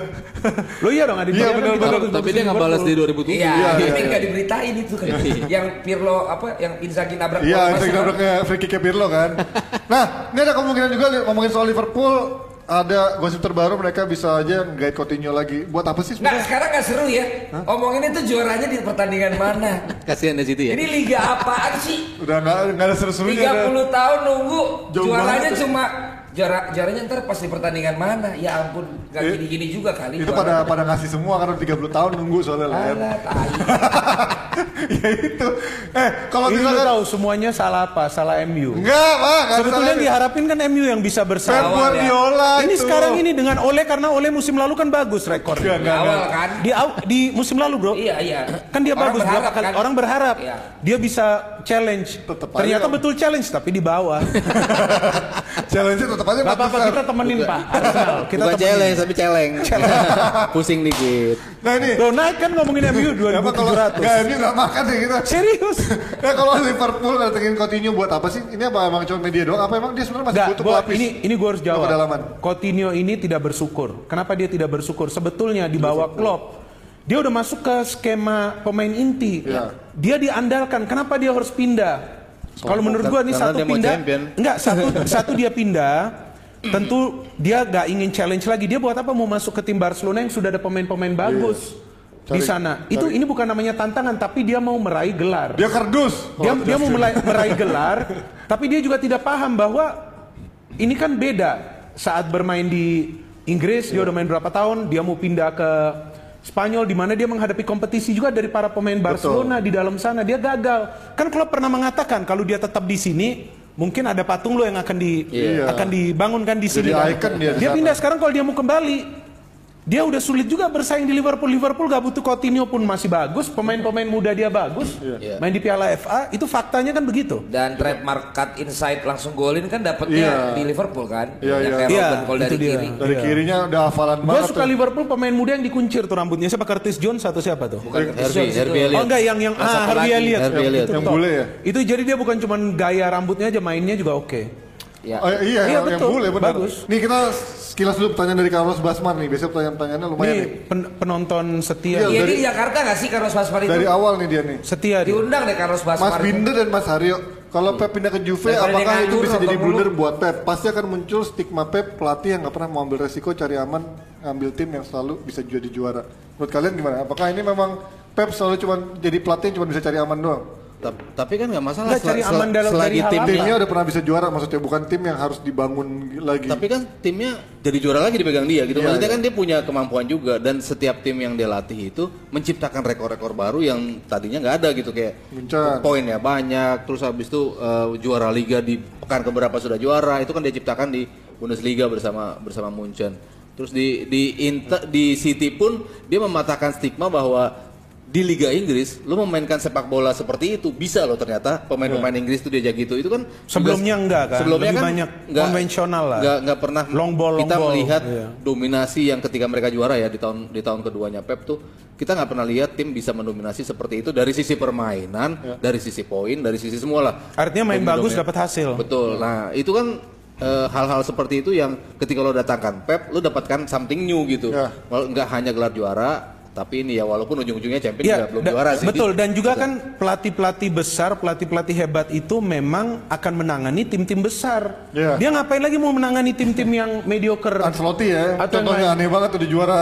Lo iya dong, ada Iya, benar, benar. Tapi dia nggak balas di 2007. Iya, Iya, tapi iya, nggak diberitain itu kan. yang Pirlo apa, yang Inzaghi nabrak Iya, kan. udah free kick Pirlo kan. Nah, ini ada kemungkinan juga ngomongin soal Liverpool. Ada gosip terbaru mereka bisa aja guide Coutinho lagi. Buat apa sih Nah sebenarnya? sekarang nggak seru ya Omongin itu juaranya di pertandingan mana Kasihan ya City ya. Ini liga apaan sih Udah nggak nggak ada seru-serunya. ada. 30 tahun nunggu Jauh Juaranya cuma juara Juaranya ntar pas di pertandingan mana Ya ampun Gak Eh, gini-gini juga kali Itu pada pada ngasih semua karena 30 tahun nunggu soalnya lah. Alah, tai. ya itu. Eh, kalau Ini misalkan tahu semuanya salah apa? Salah MU. enggak, Pak, Sebetulnya yang salahnya. diharapin kan MU yang bisa bersaing. Ya. Guardiola Ini itu. sekarang ini dengan Ole karena Ole musim lalu kan bagus rekornya. Di enggak, awal kan Di di musim lalu, Bro. Iya iya Kan dia Orang bagus berapa berharap kali kan? orang berharap Iya. dia bisa challenge. Tetep Ternyata betul challenge tapi di bawah. Challenge-nya tetap aja Gak apa-apa kita temenin Pak. Arsenal. Kita Bukan temenin. challenge tapi celeng. Pusing dikit. Nah ini, Loh naik kan ngomongin MU apa kalau 2700. enggak ini enggak makan deh kita. Serius? Nah kalau Liverpool datengin Coutinho buat apa sih? Ini apa emang cuma media doang? Apa emang dia sebenarnya masih Nggak, butuh gua, pelapis? ini ini gue harus jawab. kedalaman. Coutinho ini tidak bersyukur. Kenapa dia tidak bersyukur? Sebetulnya di bawah Klopp dia udah masuk ke skema pemain inti. Iya. Dia diandalkan. Kenapa dia harus pindah? Kalau menurut gua ini satu pindah. Enggak, satu satu dia pindah. Tentu dia gak ingin challenge lagi. Dia buat apa mau masuk ke tim Barcelona yang sudah ada pemain-pemain bagus di Cari- sana. Itu ini bukan namanya tantangan, tapi dia mau meraih gelar Dia kardus. dia, Oh, dia mau mulai meraih gelar, tapi dia juga tidak paham bahwa ini kan beda saat bermain di Inggris dia udah main berapa tahun, dia mau pindah ke Spanyol di mana dia menghadapi kompetisi juga dari para pemain Barcelona di dalam sana dia gagal. Kan Klopp pernah mengatakan kalau dia tetap di sini mungkin ada patung lo yang akan di Iya. akan dibangunkan di sini. Jadi icon dia di dia pindah sekarang kalau dia mau kembali Dia udah sulit juga bersaing di Liverpool. Liverpool gak butuh Coutinho pun masih bagus. Pemain-pemain muda dia bagus. Iya. Main di Piala FA. Itu faktanya kan begitu. Dan trademark cut inside langsung golin kan Iya. dapatnya di Liverpool kan. Iya, Yang iya. kayak Iya, Cole dari dia. kiri. Dari Iya. kirinya udah hafalan Gue banget. suka tuh. Liverpool pemain muda yang dikuncir tuh rambutnya. Siapa Curtis Jones atau siapa tuh? Bukan Curtis Herbie, Jones. Herbie Elliott. Oh enggak yang yang Yang ah lagi. Elliott. Harvey Elliott. Yang bule ya? Itu jadi dia bukan cuma gaya rambutnya aja mainnya juga oke. Ya. Oh, iya, Iya, yang betul. bule benar. Bagus. Nih kita sekilas dulu pertanyaan dari Carlos Basman nih. Biasanya pertanyaan-pertanyaannya lumayan nih. Ini pen- penonton setia. Iya, Iya dari- di Jakarta gak sih Carlos Basmar itu? Dari awal nih dia nih. Setia dia. Diundang deh Carlos Mas Basmar itu. Binder dan Mas Haryo, kalau Pep pindah ke Juve, Daripada apakah itu bisa jadi blunder buat Pep? Pasti akan muncul stigma Pep pelatih yang nggak pernah mau ambil resiko, cari aman, ambil tim yang selalu bisa jadi juara. Menurut kalian gimana? Apakah ini memang Pep selalu cuma jadi pelatih yang cuma bisa cari aman doang? Tap- Tapi kan nggak masalah Nggak, cari aman sel- dalam- selagi hal timnya. Udah pernah bisa juara, maksudnya bukan tim yang harus dibangun lagi. Tapi kan timnya jadi juara lagi dipegang dia gitu. Iya, Maksudnya iya. kan dia punya kemampuan juga dan setiap tim yang dia latih itu menciptakan rekor-rekor baru yang tadinya nggak ada gitu kayak Muncan. poinnya banyak. Terus habis itu eh, juara liga di pekan keberapa sudah juara itu kan dia ciptakan di Bundesliga bersama bersama Munchen. Terus di di Inter, di City pun dia mematahkan stigma bahwa di Liga Inggris lu memainkan sepak bola seperti itu bisa loh ternyata pemain-pemain Inggris itu dia jago gitu itu kan Sebelumnya juga- enggak kan? sebelumnya Lebih kan banyak nggak- konvensional lah. nggak nggak pernah Long ball, long kita ball. melihat Iya. dominasi yang ketika mereka juara ya di tahun di tahun keduanya Pep tuh kita nggak pernah lihat tim bisa mendominasi seperti itu dari sisi permainan dari sisi poin dari sisi semua lah Artinya main bagus dapat hasil. betul nah itu kan eh, hal-hal seperti itu yang ketika lo datangkan Pep lo dapatkan something new gitu. Walau nggak hanya gelar juara tapi ini ya walaupun ujung-ujungnya champion Ya, juga belum da- juara sih betul dan juga kan pelatih-pelatih besar, pelatih-pelatih hebat itu memang akan menangani tim-tim besar. Iya. Dia ngapain lagi mau menangani tim-tim yang mediocre? Ancelotti ya, Atau contohnya aneh banget udah juara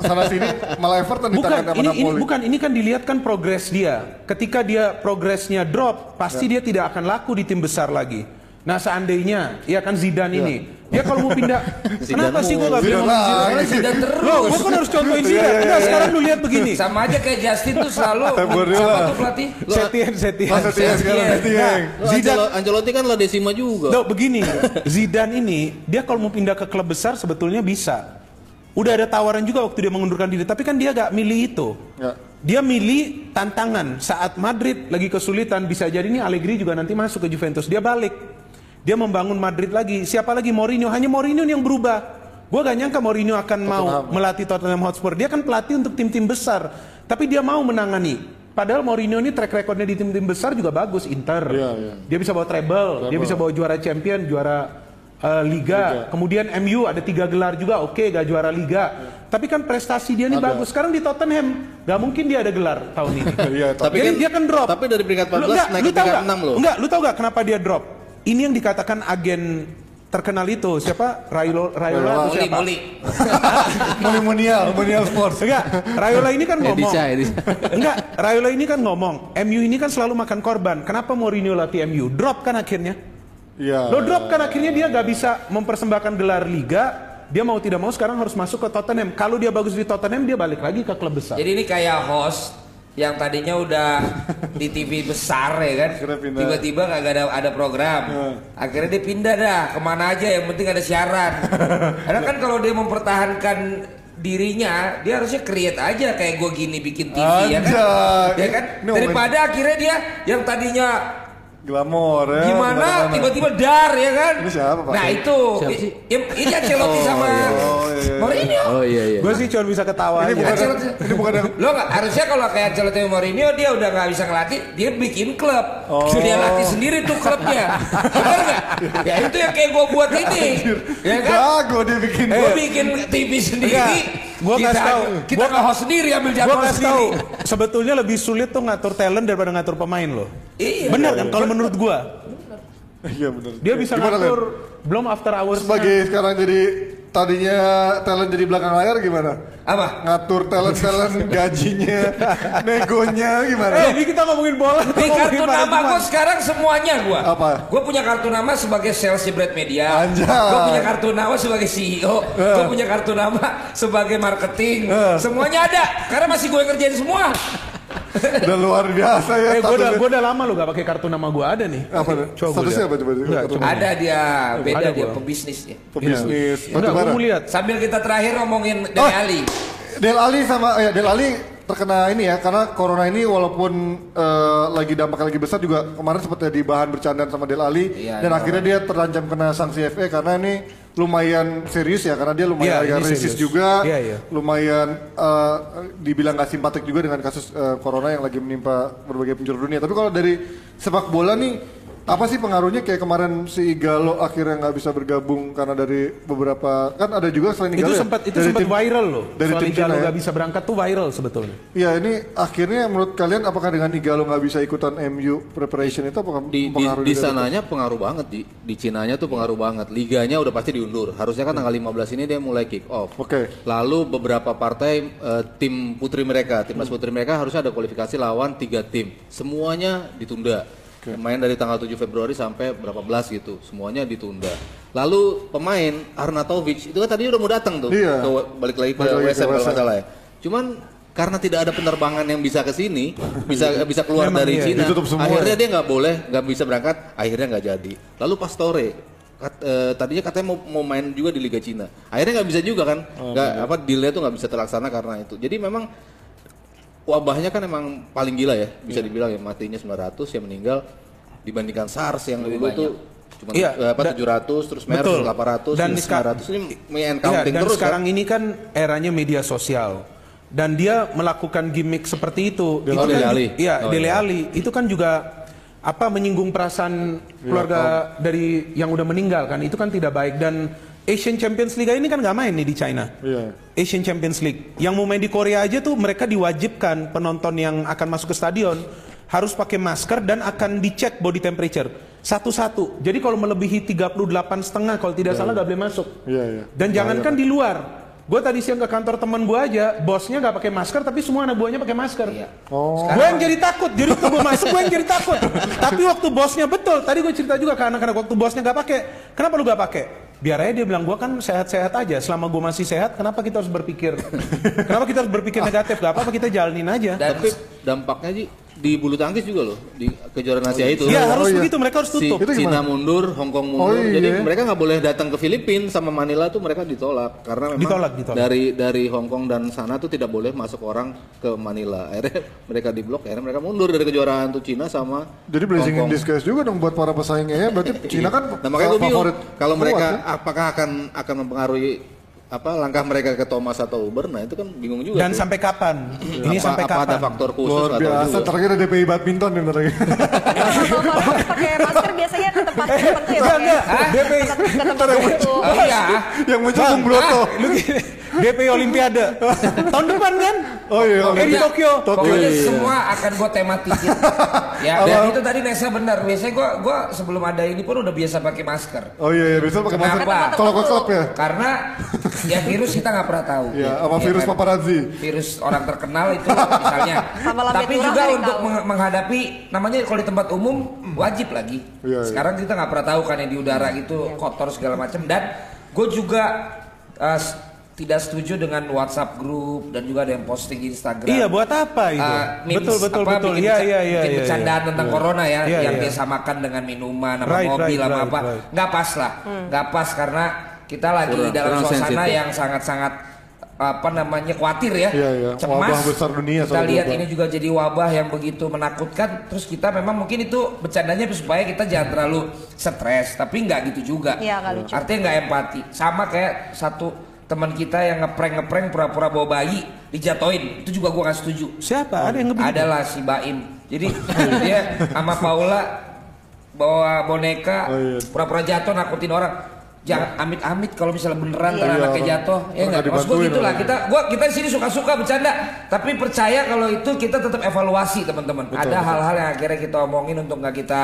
sana sini, malah Everton Bukan ini, ini bukan ini kan dilihat kan progres dia. Ketika dia progresnya drop, pasti Ya. dia tidak akan laku di tim besar lagi. Nah seandainya, ya kan Zidane Ya. ini, dia kalau mau pindah, kenapa sih gue gak bilang Zidane lah, Zidane? sih. Dan terus. Loh, gue kan harus contohin Iya, Zidane. iya, Enggak, iya. sekarang lu lihat begini. Sama aja kayak Justin tuh selalu siapa tuh pelatih? Setien, Setien. Masa Setien sekarang Iya. Setien. Nah, Lo Zidane Ancelo- Ancelotti kan La Decima juga Loh, begini, Zidane ini dia kalau mau pindah ke klub besar sebetulnya bisa. Udah ada tawaran juga waktu dia mengundurkan diri, tapi kan dia gak milih itu. Ya. Dia milih tantangan. Saat Madrid lagi kesulitan, bisa jadi ini Allegri juga nanti masuk ke Juventus. Dia balik. Dia membangun Madrid lagi. Siapa lagi? Mourinho. Hanya Mourinho yang berubah. Gue gak nyangka Mourinho akan mau melatih Tottenham Hotspur. Dia kan pelatih untuk tim-tim besar. Tapi dia mau menangani. Padahal Mourinho ini track recordnya di tim-tim besar juga bagus. Inter. Iya, iya. Dia bisa bawa treble. Dia bisa bawa juara champion, juara eh, Liga. Kemudian MU ada tiga gelar juga. Oke, gak juara Liga. Tapi kan prestasi dia ini bagus. Sekarang di Tottenham, gak mungkin dia ada gelar tahun ini. Iya, Tapi Jadi kan- dia kan drop. tapi dari peringkat 14 Lu- enggak, naik ke peringkat nggak? 6 loh. Enggak, lu tahu gak kenapa dia drop? Ini yang dikatakan agen terkenal itu siapa? Raiola, Raiola atau Muli, siapa? muli. Monial, Monial Sports. Enggak, Raiola ini kan ngomong. Edisa, Edisa. Enggak, Raiola ini kan ngomong. MU ini kan selalu makan korban. Kenapa Mourinho latih MU? Drop kan akhirnya. Iya. Lo drop kan akhirnya dia gak bisa mempersembahkan gelar liga. Dia mau tidak mau sekarang harus masuk ke Tottenham. Kalau dia bagus di Tottenham dia balik lagi ke klub besar. Jadi ini kayak host yang tadinya udah di TV besar ya kan, tiba-tiba nggak ada ada program, akhirnya dia pindah dah ke mana aja yang penting ada siaran. Karena kan kalau dia mempertahankan dirinya, dia harusnya create aja kayak gue gini bikin TV ya kan, Anjay. ya kan. Ini momen- Daripada akhirnya dia yang tadinya Glamor ya. gimana tiba-tiba dar ya kan. Ini siapa, Pak? Nah itu, Siapa i- sih? i- ini Ancelotti sama Oh, iya, iya. Mourinho. oh iya iya Gue sih cuma bisa ketawa Ini aja. bukan ini bukan yang Lo nggak harusnya kalau kayak Ancelotti sama Mourinho dia udah nggak bisa ngelatih, dia bikin klub. Dia latih sendiri tuh klubnya. Benar nggak? Ya itu yang kayak gue buat ini. Ya kan? jago dia bikin. Gue bikin TV sendiri. Enggak. Gua kita kasih tahu. kita Gua- nge-host sendiri ambil Gue jadwal kasih tahu, sendiri. sebetulnya lebih sulit tuh ngatur talent daripada ngatur pemain loh. Iya. Benar kan? Kalau menurut gue, Iya benar. dia bisa Gimana, ngatur Len? belum after hours. sebagai sekarang jadi tadinya talent jadi belakang layar gimana? Apa? Ngatur talent talent gajinya, negonya gimana? Eh, ini kita ngomongin bola. Di kartu nama gue sekarang semuanya gue. Apa? Gue punya kartu nama sebagai sales Bread Media. Anjay. Gue punya kartu nama sebagai CEO. Gue punya kartu nama sebagai marketing. Semuanya ada. Karena masih gue kerjain semua. Udah luar biasa ya. Eh, gue udah, gua udah lama lo gak pakai kartu nama gue ada nih. Apa? Coba Statusnya apa coba? Enggak, Kartu coba. Ada dia, beda Ada dia gua. pebisnis dia. Pebisnis. Enggak, gue mau lihat. Sambil kita terakhir ngomongin Dele Oh. Ali. Del Ali sama ya Del Ali terkena ini ya karena corona ini walaupun eh, lagi dampaknya lagi besar juga kemarin sempat jadi bahan bercandaan sama Del Ali Iya, dan iya. akhirnya dia terancam kena sanksi FA karena ini lumayan serius ya karena dia lumayan agak ini resist juga Iya, iya. lumayan eh, dibilang gak simpatik juga dengan kasus eh, corona yang lagi menimpa berbagai penjuru dunia tapi kalau dari sepak bola nih apa sih pengaruhnya kayak kemarin si Igalo akhirnya nggak bisa bergabung karena dari beberapa kan ada juga selain Itu Igalo ya, sempat itu dari sempat tim- viral loh. dari Soal tim Igalo ya. gak bisa berangkat tuh viral sebetulnya. Iya ini akhirnya menurut kalian apakah dengan Igalo nggak bisa ikutan MU preparation itu apakah di di, mempengaruhi di dari- sananya pengaruh banget di di Cinanya tuh pengaruh banget liganya udah pasti diundur harusnya kan tanggal 15 ini dia mulai kick off Oke. lalu beberapa partai eh, tim putri mereka timnas putri mereka harusnya ada kualifikasi lawan tiga tim semuanya ditunda main dari tanggal 7 Februari sampai berapa belas gitu semuanya ditunda. Lalu pemain Arnautovic itu kan tadi udah mau datang tuh Iya. ke, balik lagi ke WSM kalau nggak salah ya. Cuman karena tidak ada penerbangan yang bisa ke sini bisa bisa keluar Memang dari iya, Cina akhirnya ya? dia nggak boleh nggak bisa berangkat akhirnya nggak jadi. Lalu Pastore kat- eh, tadinya katanya mau, mau main juga di Liga Cina. Akhirnya nggak bisa juga kan Oh, nggak iya. apa dealnya tuh nggak bisa terlaksana karena itu. Jadi memang wabahnya kan emang paling gila ya bisa Iya. dibilang ya matinya 900 yang meninggal dibandingkan SARS yang dulu tuh cuma Iya, eh, apa da- 700 terus MERS Betul. 800 Dan dan ska- 900 ini main Iya, dan terus sekarang kan ini kan eranya media sosial. Dan dia melakukan gimmick seperti itu. Dele itu kan, Alli. Iya, Oh, Dele iya. Alli. Itu kan juga apa menyinggung perasaan keluarga dari yang udah meninggal kan. Itu kan tidak baik dan Asian Champions League ini kan nggak main nih di China. Iya. Asian Champions League. Yang mau main di Korea aja tuh mereka diwajibkan penonton yang akan masuk ke stadion harus pakai masker dan akan dicek body temperature satu-satu. Jadi kalau melebihi 38 setengah kalau tidak salah nggak boleh masuk. Iya, iya. Dan jangankan di luar. Gue tadi siang ke kantor teman gue aja, bosnya nggak pakai masker tapi semua anak buahnya pakai masker. Iya. Oh. Gue yang jadi takut, jadi waktu gue masuk gue yang jadi takut. Tapi waktu bosnya betul, tadi gue cerita juga ke anak-anak waktu bosnya nggak pakai. Kenapa lu nggak pakai? Biar aja dia bilang gue kan sehat-sehat aja. Selama gue masih sehat, kenapa kita harus berpikir? kenapa kita harus berpikir negatif? Gak apa-apa kita jalanin aja. Dan tapi dampaknya sih di bulu tangkis juga loh di kejuaraan Asia itu Iya Oh, harus iya. begitu, mereka harus si tutup. Itu Cina mundur, Hong Kong Oh, mundur. iya. Jadi mereka nggak boleh datang ke Filipina sama Manila tuh mereka ditolak karena memang Ditolak, ditolak. dari dari Hong Kong dan sana tuh tidak boleh masuk orang ke Manila. Akhirnya mereka diblok, akhirnya mereka mundur dari kejuaraan tuh Cina sama Jadi blessing in disguise juga dong buat para pesaingnya ya. Berarti Cina kan Nah makanya gue bingung favorit kalau mereka ya. apakah akan akan mempengaruhi apa langkah mereka ke Thomas atau Uber, nah itu kan bingung juga. Dan tuh. sampai kapan? Ini apa, sampai apa ada kapan? faktor khusus Luar biasa. juga. Terakhir ada DPI badminton. Kalau orang pakai masker biasanya ke tempat tertentu ya, ya? DPI. Ke tempat- tertentu. Oh iya. yang muncul Bung Broto. DPI Olimpiade. Tahun depan kan? Oh iya. Eh di Tokyo. Pokoknya iya. semua akan gue tematikin. ya, dan itu tadi Nesa benar. Biasanya gue gua sebelum ada ini pun udah biasa pakai masker. Oh iya iya bisa pakai masker. Kenapa? Kalau ke klub ya. Karena ya virus kita nggak pernah tahu. Iya, sama Ya virus kan? paparazzi. Virus orang terkenal itu misalnya. Tapi juga untuk tahu. meng- menghadapi namanya kalau di tempat umum wajib lagi. Iya, iya. Sekarang kita nggak pernah tahu kan yang di udara itu kotor segala macam dan gue juga uh, tidak setuju dengan WhatsApp grup dan juga ada yang posting di Instagram. Iya, buat apa itu? Uh, memes, betul, betul, apa, betul. Iya, iya, iya. bikin iya, bercandaan iya. tentang corona ya, Iya, yang iya. dia samakan dengan minuman, sama Right, mobil, right, sama right, apa. right. Nggak pas lah, nggak pas karena kita lagi Kurang- dalam kurang suasana sensitif. yang sangat-sangat apa namanya khawatir ya, Iya, iya. cemas. Wabah besar dunia Kita lihat wabah. ini juga jadi wabah yang begitu menakutkan. Terus kita memang mungkin itu bercandanya supaya kita jangan terlalu stres, tapi nggak gitu juga. Iya. Artinya nggak empati. Sama kayak satu teman kita yang ngeprank ngeprank pura-pura bawa bayi dijatoin. Itu juga gua nggak setuju. Siapa? Ada yang ngebikin? Adalah si Baim. Jadi dia sama Paula bawa boneka Oh, iya. pura-pura jatuh nakutin orang. Jangan amit-amit kalau misalnya beneran Iya, anaknya jatuh. Ya enggak? Maksud gua dibantuin gitu lah. orang. Kita gua kita di sini suka-suka bercanda, tapi percaya kalau itu kita tetap evaluasi teman-teman. Ada hal-hal yang akhirnya kita omongin untuk nggak kita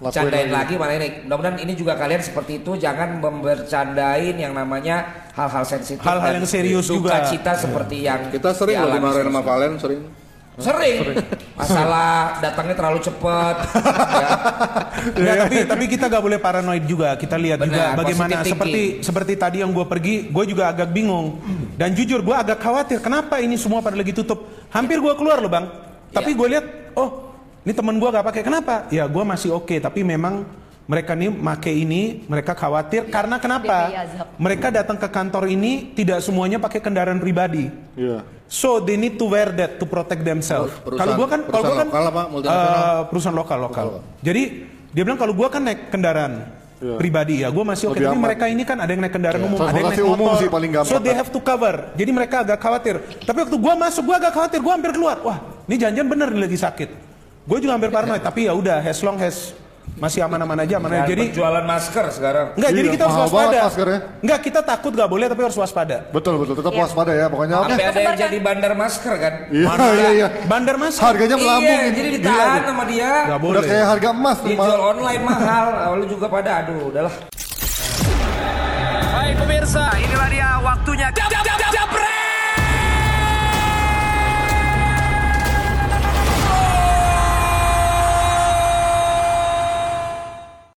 Lakuin candain lagi. lagi mana ini. Mudah-mudahan ini juga kalian seperti itu jangan membercandain yang namanya hal-hal sensitif Hal-hal yang serius duka juga. cita seperti yang Kita sering loh dimarahin sama. Valen sering. Sering. Masalah datangnya terlalu cepat. ya. Nggak, tapi tapi kita nggak boleh paranoid juga. Kita lihat juga Benar, bagaimana seperti seperti tadi yang gue pergi, gue juga agak bingung. Dan jujur gue agak khawatir. Kenapa ini semua pada lagi tutup? Hampir gue keluar loh bang. Tapi gue lihat, oh ini temen gue gak pakai. Kenapa? Ya gue masih oke, tapi memang mereka nih make ini, mereka khawatir karena kenapa? Mereka datang ke kantor ini tidak semuanya pakai kendaraan pribadi. Iya. So they need to wear that to protect themselves. Kalau gua kan, kalau gua kan perusahaan lokal apa? Eh, perusahaan lokal lokal. Jadi dia bilang kalau gua kan naik kendaraan pribadi ya, gua masih oke. Lebih Tapi aman. mereka ini kan ada yang naik kendaraan umum, ada yang naik Transportasi umum motor. sih paling gampang, So they have to cover. Jadi mereka agak khawatir. Tapi waktu gua masuk, gua agak khawatir. Gua hampir keluar. Wah, ini janjian bener nih lagi sakit. Gue juga hampir paranoid. Tapi ya udah, as long as masih aman-aman aja, aman aja. Jadi jualan masker sekarang. Enggak, jadi Iya, kita harus waspada. maskernya. Enggak, kita takut gak boleh tapi harus waspada. Betul betul tetap waspada ya pokoknya. Oke. Sampai ada yang jadi bandar masker kan? Iya iya iya. Bandar mas. Harganya melambung Iya, ini. jadi Gila ditahan nih. sama dia. Gak boleh. Udah kayak harga emas tuh. Dijual online mahal. Lalu juga pada aduh udahlah. Baik pemirsa, inilah dia waktunya.